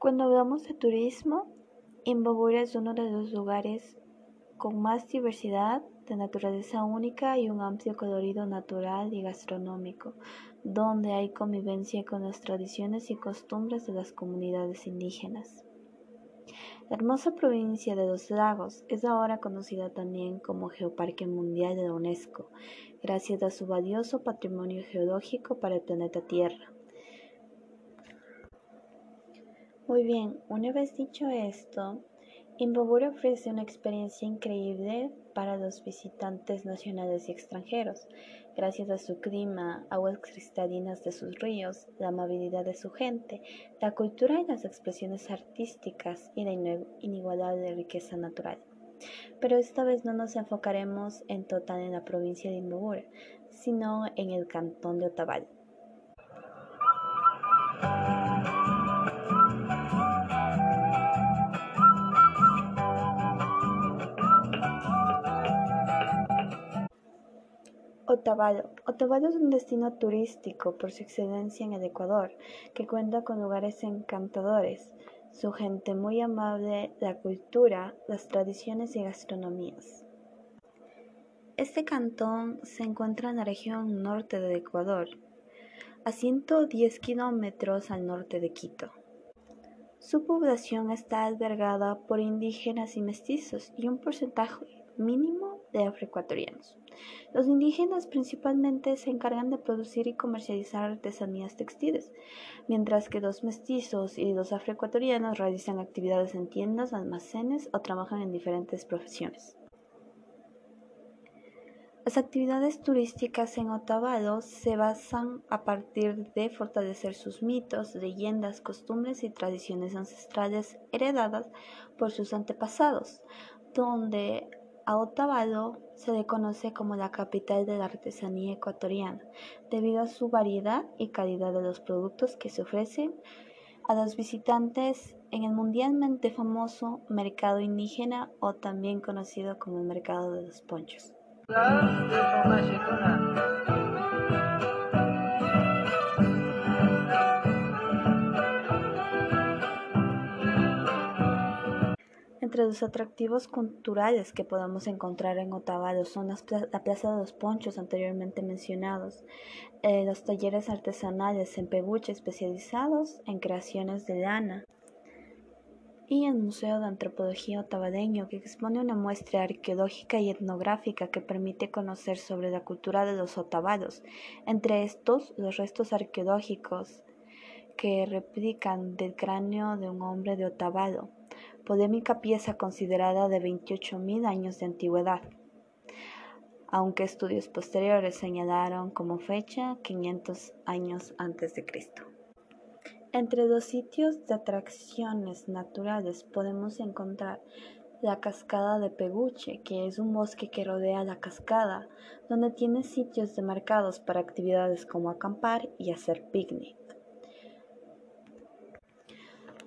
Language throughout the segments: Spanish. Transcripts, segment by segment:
Cuando hablamos de turismo, Imbabura es uno de los lugares con más diversidad de naturaleza única y un amplio colorido natural y gastronómico, donde hay convivencia con las tradiciones y costumbres de las comunidades indígenas. La hermosa provincia de los lagos es ahora conocida también como Geoparque Mundial de la UNESCO, gracias a su valioso patrimonio geológico para el planeta Tierra. Muy bien, una vez dicho esto, Imbabura ofrece una experiencia increíble para los visitantes nacionales y extranjeros, gracias a su clima, aguas cristalinas de sus ríos, la amabilidad de su gente, la cultura y las expresiones artísticas y la inigualable riqueza natural. Pero esta vez no nos enfocaremos en total en la provincia de Imbabura, sino en el cantón de Otavalo. Otavalo. Otavalo es un destino turístico por su excelencia en el Ecuador, que cuenta con lugares encantadores, su gente muy amable, la cultura, las tradiciones y gastronomías. Este cantón se encuentra en la región norte del Ecuador, a 110 kilómetros al norte de Quito. Su población está albergada por indígenas y mestizos y un porcentaje mínimo de afroecuatorianos. Los indígenas principalmente se encargan de producir y comercializar artesanías textiles, mientras que los mestizos y los afroecuatorianos realizan actividades en tiendas, almacenes o trabajan en diferentes profesiones. Las actividades turísticas en Otavalo se basan a partir de fortalecer sus mitos, leyendas, costumbres y tradiciones ancestrales heredadas por sus antepasados, donde a Otavalo se le conoce como la capital de la artesanía ecuatoriana, debido a su variedad y calidad de los productos que se ofrecen a los visitantes en el mundialmente famoso mercado indígena o también conocido como el mercado de los ponchos. Entre los atractivos culturales que podemos encontrar en Otavalo son la Plaza de los Ponchos anteriormente mencionados, eh, los talleres artesanales en peluche especializados en creaciones de lana y el Museo de Antropología Otavadeño que expone una muestra arqueológica y etnográfica que permite conocer sobre la cultura de los otavalos, entre estos los restos arqueológicos que replican del cráneo de un hombre de Otavalo polémica pieza considerada de 28.000 años de antigüedad, aunque estudios posteriores señalaron como fecha 500 años antes de Cristo. Entre los sitios de atracciones naturales podemos encontrar la cascada de Peguche, que es un bosque que rodea la cascada, donde tiene sitios demarcados para actividades como acampar y hacer picnic.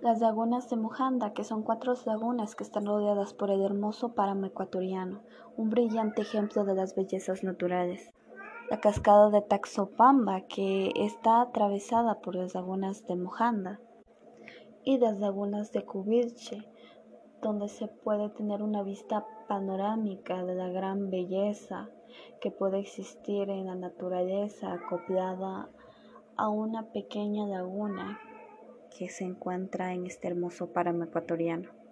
Las lagunas de Mujanda, que son cuatro lagunas que están rodeadas por el hermoso páramo ecuatoriano, un brillante ejemplo de las bellezas naturales. La cascada de Taxopamba, que está atravesada por las lagunas de Mojanda. Y las lagunas de Cubilche, donde se puede tener una vista panorámica de la gran belleza que puede existir en la naturaleza acoplada a una pequeña laguna que se encuentra en este hermoso páramo ecuatoriano.